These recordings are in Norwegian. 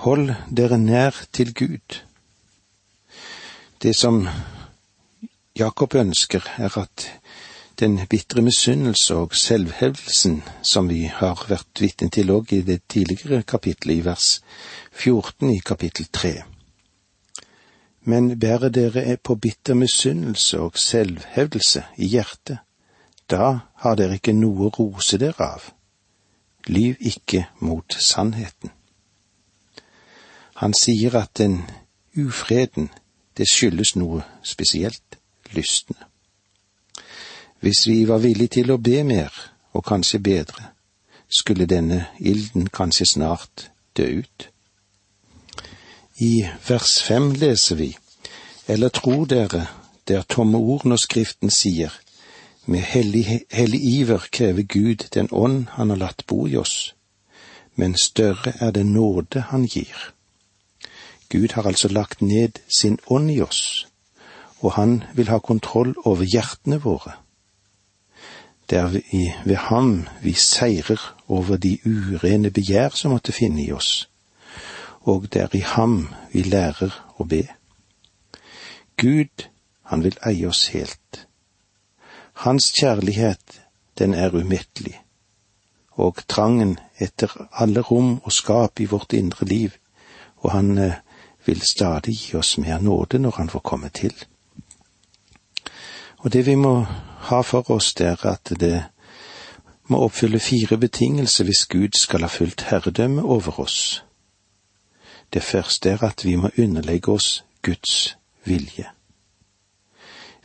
Hold dere nær til Gud. Det som Jakob ønsker, er at den bitre misunnelse og selvhevdelsen som vi har vært vitne til òg i det tidligere kapittelet, i vers 14 i kapittel 3. Men bærer dere på bitter misunnelse og selvhevdelse i hjertet, da har dere ikke noe å rose dere av. Lyv ikke mot sannheten. Han sier at den ufreden, det skyldes noe spesielt, lystne. Hvis vi var villige til å be mer, og kanskje bedre, skulle denne ilden kanskje snart dø ut. I vers fem leser vi, eller tror dere det er tomme ord når Skriften sier, med hellig, hellig iver krever Gud den ånd han har latt bo i oss, men større er det nåde han gir. Gud har altså lagt ned sin ånd i oss, og han vil ha kontroll over hjertene våre. Det er ved ham vi seirer over de urene begjær som måtte finne i oss, og det er i ham vi lærer å be. Gud, han vil eie oss helt. Hans kjærlighet, den er umettelig, og trangen etter alle rom og skap i vårt indre liv, og han eh, vil stadig gi oss mer nåde når han får komme til. Og det vi må ha for oss, det er at det må oppfylle fire betingelser hvis Gud skal ha fullt herredømme over oss. Det første er at vi må underlegge oss Guds vilje.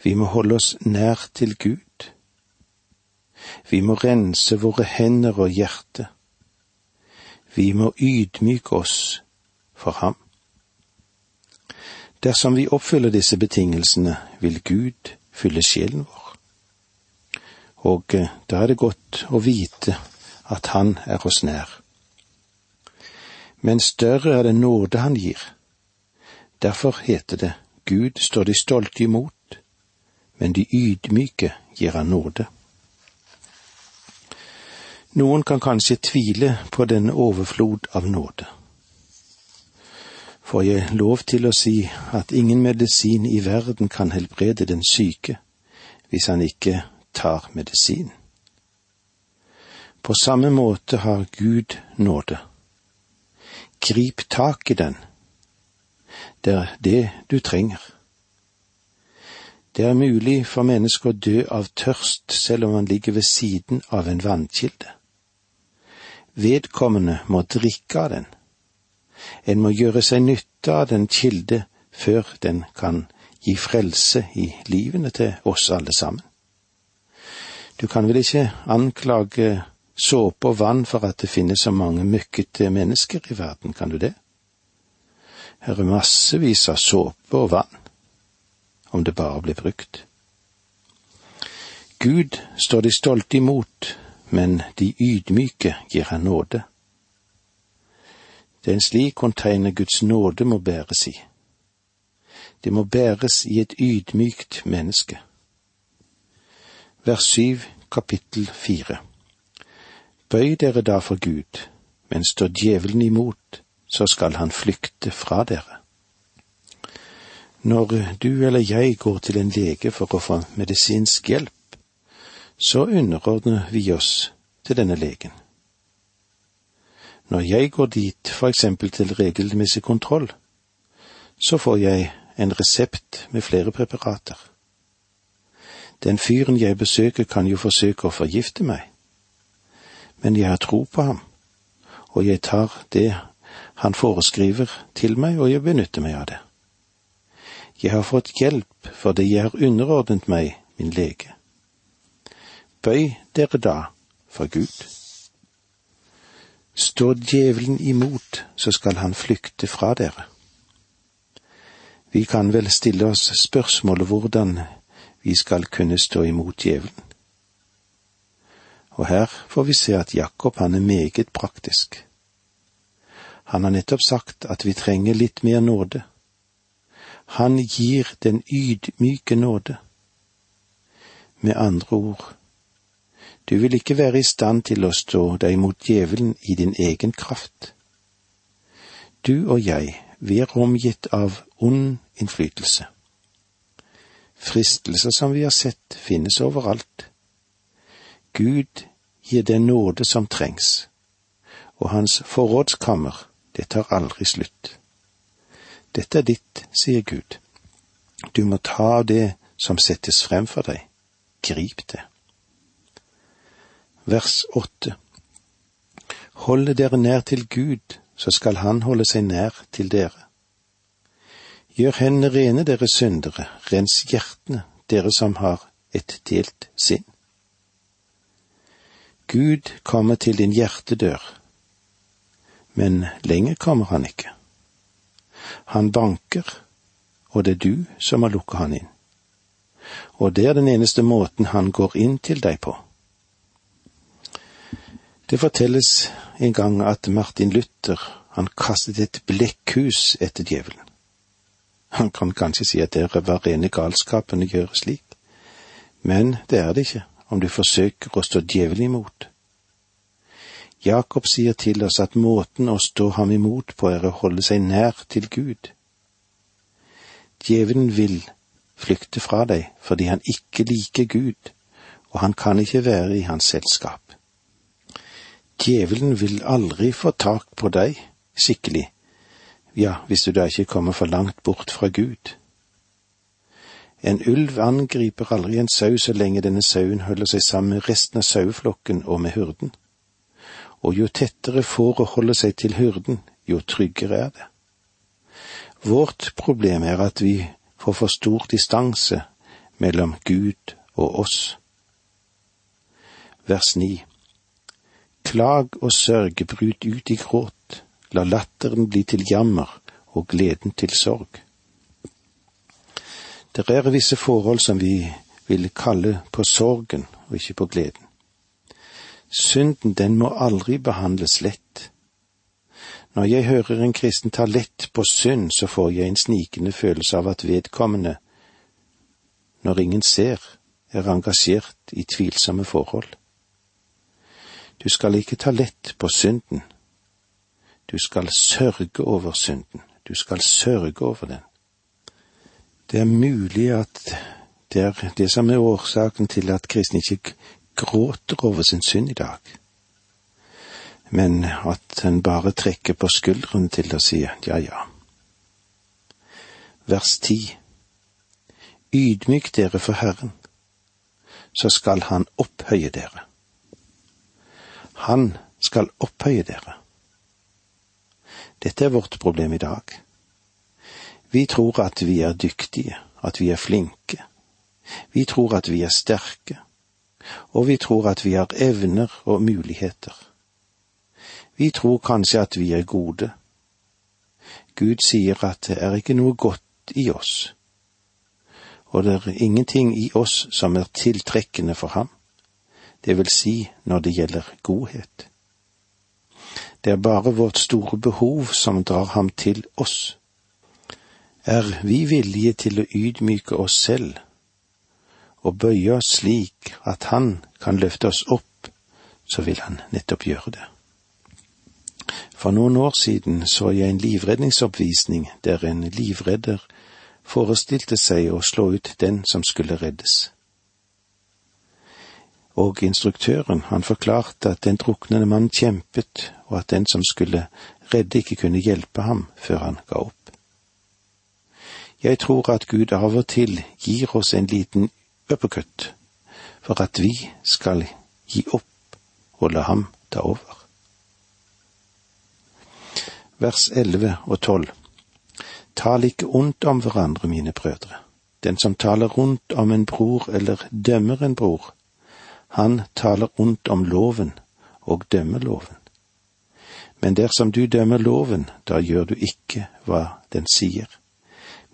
Vi må holde oss nær til Gud. Vi må rense våre hender og hjerte. Vi må ydmyke oss for ham. Dersom vi oppfyller disse betingelsene, vil Gud fylle sjelen vår. Og eh, da er det godt å vite at Han er oss nær. Men større er den nåde Han gir. Derfor heter det Gud står de stolte imot, men de ydmyke gir Han nåde. Noen kan kanskje tvile på denne overflod av nåde. Får jeg lov til å si at ingen medisin i verden kan helbrede den syke hvis han ikke tar medisin. På samme måte har Gud nåde. Grip tak i den. Det er det du trenger. Det er mulig for mennesker å dø av tørst selv om man ligger ved siden av en vannkilde. Vedkommende må drikke av den. En må gjøre seg nytte av den kilde før den kan gi frelse i livene til oss alle sammen. Du kan vel ikke anklage såpe og vann for at det finnes så mange møkkete mennesker i verden, kan du det? Her er massevis av såpe og vann, om det bare blir brukt. Gud står de stolte imot, men de ydmyke gir han nåde. Det er en slik container Guds nåde må bæres i. Det må bæres i et ydmykt menneske vers syv, kapittel fire. Bøy dere da for Gud, men står djevelen imot, så skal han flykte fra dere. Når du eller jeg går til en lege for å få medisinsk hjelp, så underordner vi oss til denne legen. Når jeg går dit for eksempel til regelmessig kontroll, så får jeg en resept med flere preparater. Den fyren jeg besøker kan jo forsøke å forgifte meg, men jeg har tro på ham, og jeg tar det han foreskriver til meg, og jeg benytter meg av det. Jeg har fått hjelp fordi jeg har underordnet meg min lege. Bøy dere da for Gud. Står djevelen imot, så skal han flykte fra dere. Vi kan vel stille oss spørsmålet hvordan vi skal kunne stå imot djevelen. Og her får vi se at Jakob han er meget praktisk. Han har nettopp sagt at vi trenger litt mer nåde. Han gir den ydmyke nåde. Med andre ord, du vil ikke være i stand til å stå deg mot djevelen i din egen kraft. Du og jeg, vi er omgitt av ond innflytelse. Fristelser som vi har sett, finnes overalt. Gud gir den nåde som trengs, og hans forrådskammer, det tar aldri slutt. Dette er ditt, sier Gud. Du må ta av det som settes frem for deg. Grip det. Vers åtte. Holde dere nær til Gud, så skal Han holde seg nær til dere. Gjør hendene rene, dere syndere, rens hjertene, dere som har et delt sinn. Gud kommer til din hjertedør, men lenger kommer han ikke. Han banker, og det er du som har lukket han inn. Og det er den eneste måten han går inn til deg på. Det fortelles en gang at Martin Luther, han kastet et blekkhus etter djevelen. Han kan kanskje si at det var rene galskapen å gjøre slik, men det er det ikke om du forsøker å stå djevelen imot. Jakob sier til oss at måten å stå ham imot på er å holde seg nær til Gud. Djevelen vil flykte fra deg fordi han ikke liker Gud, og han kan ikke være i hans selskap. Djevelen vil aldri få tak på deg skikkelig, ja, hvis du da ikke kommer for langt bort fra Gud. En ulv angriper aldri en sau så lenge denne sauen holder seg sammen med resten av saueflokken og med hyrden. Og jo tettere fåret holder seg til hyrden, jo tryggere er det. Vårt problem er at vi får for stor distanse mellom Gud og oss. Vers 9. Klag og sørg, bryt ut i gråt, la latteren bli til jammer og gleden til sorg. Det er visse forhold som vi vil kalle på sorgen og ikke på gleden. Synden, den må aldri behandles lett. Når jeg hører en kristen ta lett på synd, så får jeg en snikende følelse av at vedkommende, når ingen ser, er engasjert i tvilsomme forhold. Du skal ikke ta lett på synden. Du skal sørge over synden. Du skal sørge over den. Det er mulig at det er det som er årsaken til at kristne ikke gråter over sin synd i dag, men at en bare trekker på skuldrene til å si ja, ja. Vers ti. Ydmyk dere for Herren, så skal Han opphøye dere. Han skal opphøye dere. Dette er vårt problem i dag. Vi tror at vi er dyktige, at vi er flinke. Vi tror at vi er sterke, og vi tror at vi har evner og muligheter. Vi tror kanskje at vi er gode. Gud sier at det er ikke noe godt i oss, og det er ingenting i oss som er tiltrekkende for ham, det vil si når det gjelder godhet. Det er bare vårt store behov som drar ham til oss. Er vi villige til å ydmyke oss selv og bøye oss slik at Han kan løfte oss opp, så vil Han nettopp gjøre det. For noen år siden så jeg en livredningsoppvisning der en livredder forestilte seg å slå ut den som skulle reddes. Og instruktøren, han forklarte at den druknende mann kjempet, og at den som skulle redde ikke kunne hjelpe ham før han ga opp. Jeg tror at Gud av og til gir oss en liten uppercut for at vi skal gi opp og la ham ta over. Vers 11 og 12 Tal ikke ondt om hverandre, mine brødre. Den som taler ondt om en bror eller dømmer en bror, han taler ondt om loven og dømmer loven. Men dersom du dømmer loven, da gjør du ikke hva den sier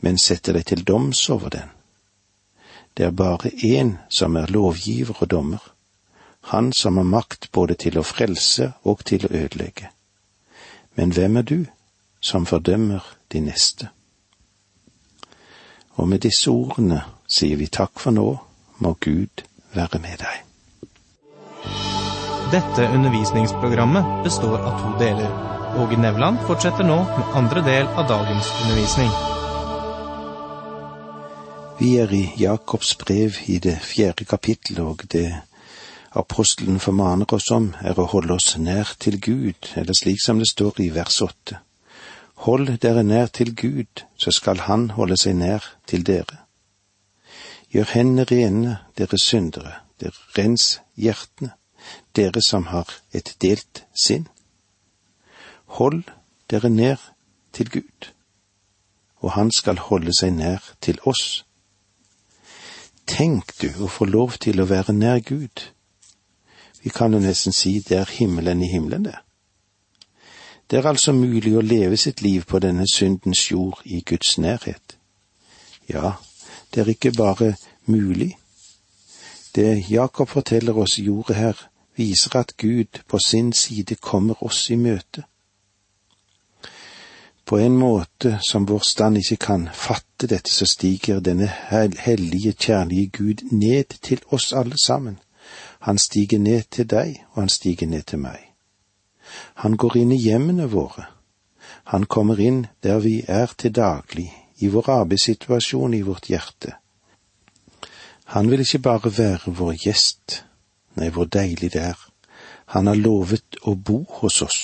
men setter deg til doms over den. Det er bare én som er lovgiver og dommer, han som har makt både til å frelse og til å ødelegge. Men hvem er du som fordømmer de neste? Og med disse ordene sier vi takk for nå, må Gud være med deg. Dette undervisningsprogrammet består av to deler. Åge Nevland fortsetter nå med andre del av dagens undervisning. Vi er i Jakobs brev i det fjerde kapittel, og det apostelen formaner oss om, er å holde oss nær til Gud, eller slik som det står i vers åtte. Hold dere nær til Gud, så skal Han holde seg nær til dere. Gjør hendene rene, dere syndere, dere rens hjertene, dere som har et delt sinn. Hold dere nær til Gud, og Han skal holde seg nær til oss. Tenk du å få lov til å være nær Gud. Vi kan jo nesten si det er himmelen i himmelen, det. Det er altså mulig å leve sitt liv på denne syndens jord i Guds nærhet. Ja, det er ikke bare mulig. Det Jakob forteller oss jordet her, viser at Gud på sin side kommer oss i møte på en måte som vår stand ikke kan fatte dette, så stiger denne hellige, kjærlige Gud ned til oss alle sammen. Han stiger ned til deg, og han stiger ned til meg. Han går inn i hjemmene våre. Han kommer inn der vi er til daglig, i vår arbeidssituasjon, i vårt hjerte. Han vil ikke bare være vår gjest, nei, hvor deilig det er. Han har lovet å bo hos oss.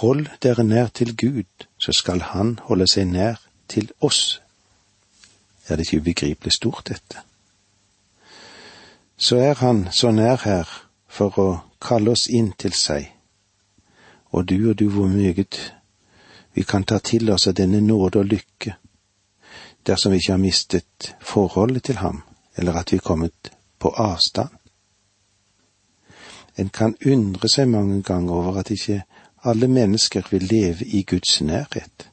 Hold dere nær til Gud, så skal Han holde seg nær til oss. Er det ikke ubegripelig stort, dette? Så er Han så nær her for å kalle oss inn til seg, og du og du hvor meget vi kan ta til oss av denne nåde og lykke, dersom vi ikke har mistet forholdet til ham, eller at vi er kommet på avstand. En kan undre seg mange ganger over at ikke alle mennesker vil leve i Guds nærhet.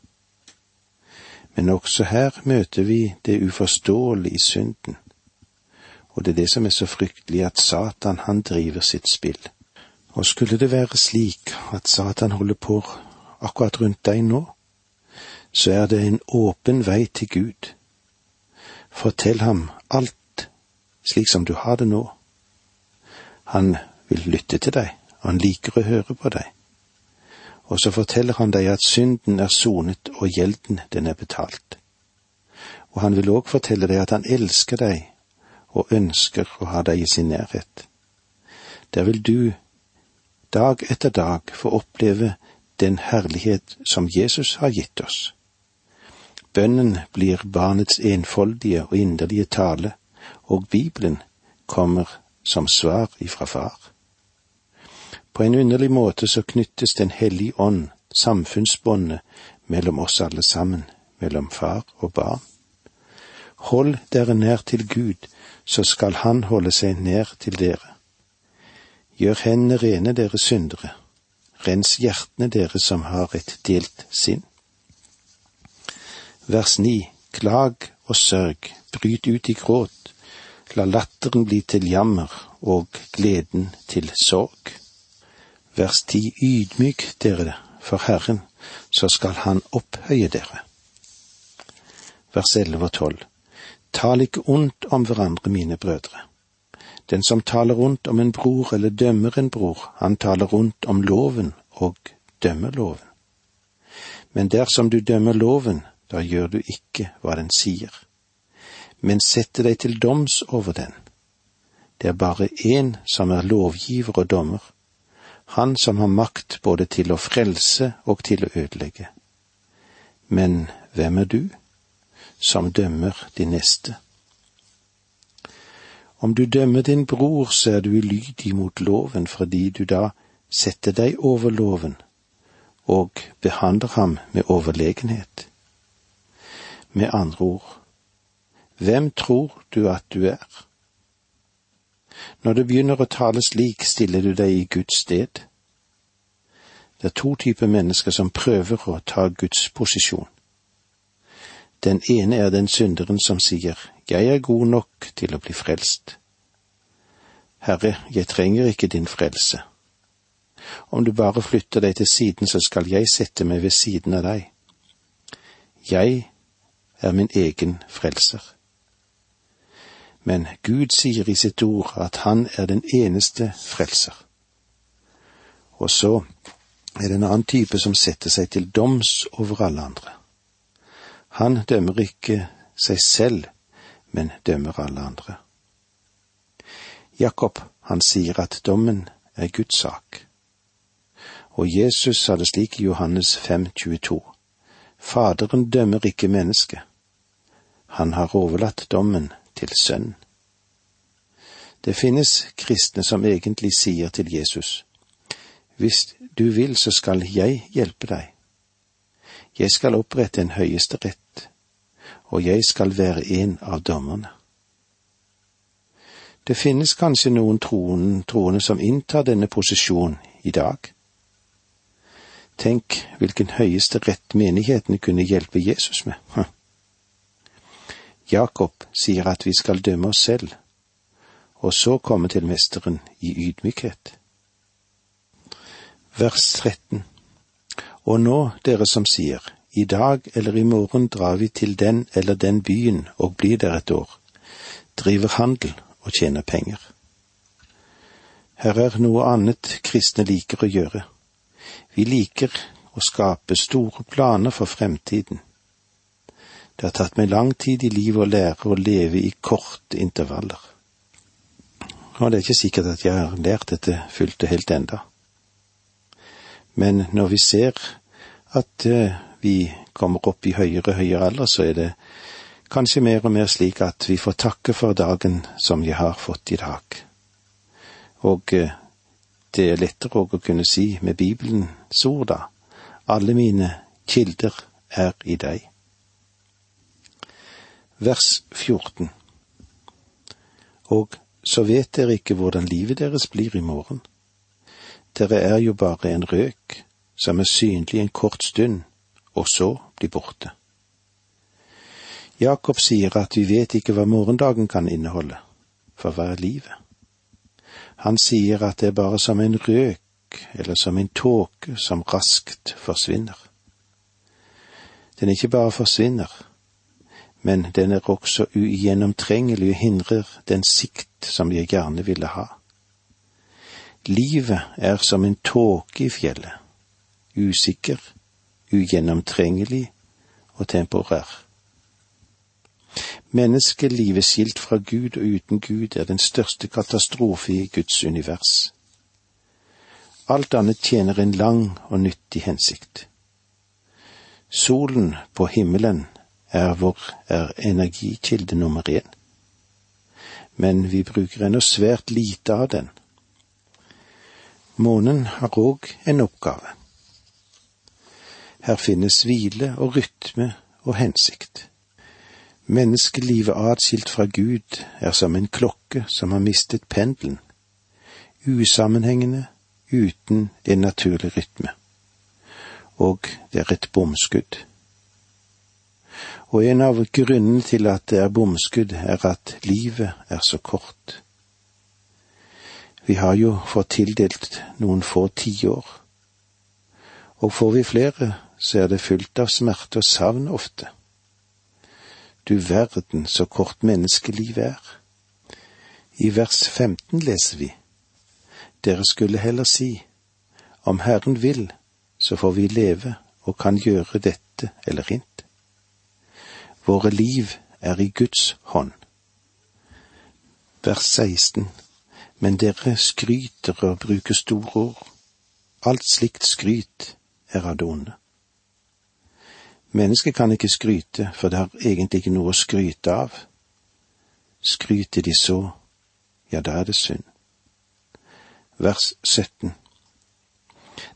Men også her møter vi det uforståelige i synden, og det er det som er så fryktelig at Satan han driver sitt spill. Og skulle det være slik at Satan holder på akkurat rundt deg nå, så er det en åpen vei til Gud. Fortell ham alt slik som du har det nå. Han vil lytte til deg, han liker å høre på deg og så forteller han deg at synden er sonet og gjelden den er betalt. Og han vil òg fortelle deg at han elsker deg og ønsker å ha deg i sin nærhet. Der vil du dag etter dag få oppleve den herlighet som Jesus har gitt oss. Bønnen blir barnets enfoldige og inderlige tale, og Bibelen kommer som svar ifra far. På en underlig måte så knyttes Den hellige ånd, samfunnsbåndet, mellom oss alle sammen, mellom far og barn. Hold dere nær til Gud, så skal Han holde seg nær til dere. Gjør hendene rene, dere syndere. Rens hjertene, dere som har et delt sinn. Vers ni. Klag og sørg, bryt ut i gråt, la latteren bli til jammer og gleden til sorg. Vers ti, ydmyk dere for Herren, så skal Han opphøye dere. Vers elleve og tolv, tal ikke ondt om hverandre, mine brødre. Den som taler ondt om en bror eller dømmer en bror, han taler ondt om loven og dømmer loven. Men dersom du dømmer loven, da gjør du ikke hva den sier, men setter deg til doms over den. Det er bare én som er lovgiver og dommer, han som har makt både til å frelse og til å ødelegge. Men hvem er du som dømmer din neste? Om du dømmer din bror, så er du ulydig mot loven fordi du da setter deg over loven og behandler ham med overlegenhet. Med andre ord, hvem tror du at du er? Når du begynner å tale slik, stiller du deg i Guds sted. Det er to typer mennesker som prøver å ta Guds posisjon. Den ene er den synderen som sier, Jeg er god nok til å bli frelst. Herre, jeg trenger ikke din frelse. Om du bare flytter deg til siden, så skal jeg sette meg ved siden av deg. Jeg er min egen frelser men Gud sier i sitt ord at han er den eneste frelser. Og så er det en annen type som setter seg til doms over alle andre. Han dømmer ikke seg selv, men dømmer alle andre. Jakob, han sier at dommen er Guds sak. Og Jesus sa det slik i Johannes 5, 22. Faderen dømmer ikke mennesket. Han har overlatt dommen til Sønnen. Det finnes kristne som egentlig sier til Jesus, Hvis du vil, så skal jeg hjelpe deg. Jeg skal opprette en høyeste rett, og jeg skal være en av dommerne. Det finnes kanskje noen troende, troende som inntar denne posisjonen i dag. Tenk hvilken høyeste rett menighetene kunne hjelpe Jesus med. Jakob sier at vi skal dømme oss selv, og så komme til Mesteren i ydmykhet. Vers 13 Og nå, dere som sier, i dag eller i morgen drar vi til den eller den byen og blir der et år, driver handel og tjener penger. Her er noe annet kristne liker å gjøre. Vi liker å skape store planer for fremtiden. Det har tatt meg lang tid i livet å lære å leve i korte intervaller. Det er ikke sikkert at jeg har lært dette fullt og helt enda. Men når vi ser at eh, vi kommer opp i høyere og høyere alder, så er det kanskje mer og mer slik at vi får takke for dagen som vi har fått i dag. Og eh, det er lettere å kunne si med Bibelens ord, da, alle mine kilder er i deg. Vers 14 Og så vet dere ikke hvordan livet deres blir i morgen. Dere er jo bare en røk som er synlig en kort stund, og så blir borte. Jakob sier at vi vet ikke hva morgendagen kan inneholde, for hva er livet? Han sier at det er bare som en røk eller som en tåke som raskt forsvinner. Den ikke bare forsvinner, men den er også ugjennomtrengelig og hindrer den sikt som jeg gjerne ville ha. Livet er som en tåke i fjellet, usikker, ugjennomtrengelig og temporær. Menneskelivet skilt fra Gud og uten Gud er den største katastrofe i Guds univers. Alt annet tjener en lang og nyttig hensikt. Solen på himmelen er vår er energikilde nummer én. Men vi bruker ennå svært lite av den. Månen har òg en oppgave. Her finnes hvile og rytme og hensikt. Menneskelivet atskilt fra Gud er som en klokke som har mistet pendelen, usammenhengende, uten en naturlig rytme. Og det er et bomskudd. Og en av grunnene til at det er bomskudd, er at livet er så kort. Vi har jo fått tildelt noen få tiår, og får vi flere, så er det fullt av smerte og savn ofte. Du verden så kort menneskelivet er. I vers 15 leser vi, Dere skulle heller si, Om Herren vil, så får vi leve og kan gjøre dette eller hint. Våre liv er i Guds hånd. Vers 16 Men dere skryter og bruker store ord. Alt slikt skryt er av det onde. Mennesket kan ikke skryte, for det har egentlig ikke noe å skryte av. Skryter de så, ja, da er det synd. Vers 17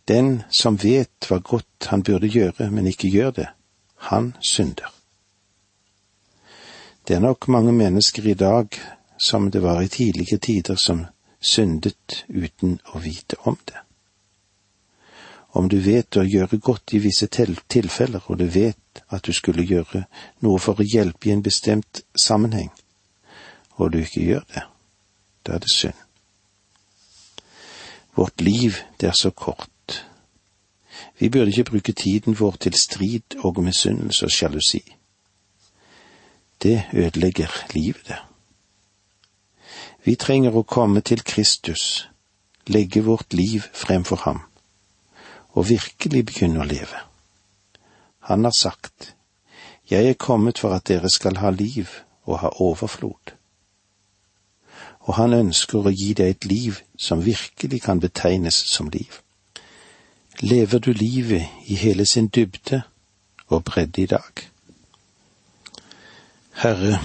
Den som vet hva godt han burde gjøre, men ikke gjør det, han synder. Det er nok mange mennesker i dag, som det var i tidlige tider, som syndet uten å vite om det. Om du vet å gjøre godt i visse tilfeller, og du vet at du skulle gjøre noe for å hjelpe i en bestemt sammenheng, og du ikke gjør det, da er det synd. Vårt liv, det er så kort. Vi burde ikke bruke tiden vår til strid og misunnelse og sjalusi. Det ødelegger livet, det. Vi trenger å komme til Kristus, legge vårt liv fremfor ham og virkelig begynne å leve. Han har sagt, Jeg er kommet for at dere skal ha liv og ha overflod. Og han ønsker å gi deg et liv som virkelig kan betegnes som liv. Lever du livet i hele sin dybde og bredde i dag? Herre,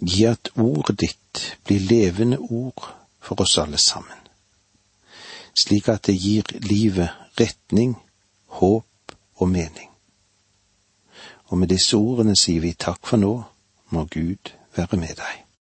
gi at ordet ditt blir levende ord for oss alle sammen, slik at det gir livet retning, håp og mening. Og med disse ordene sier vi takk for nå, må Gud være med deg.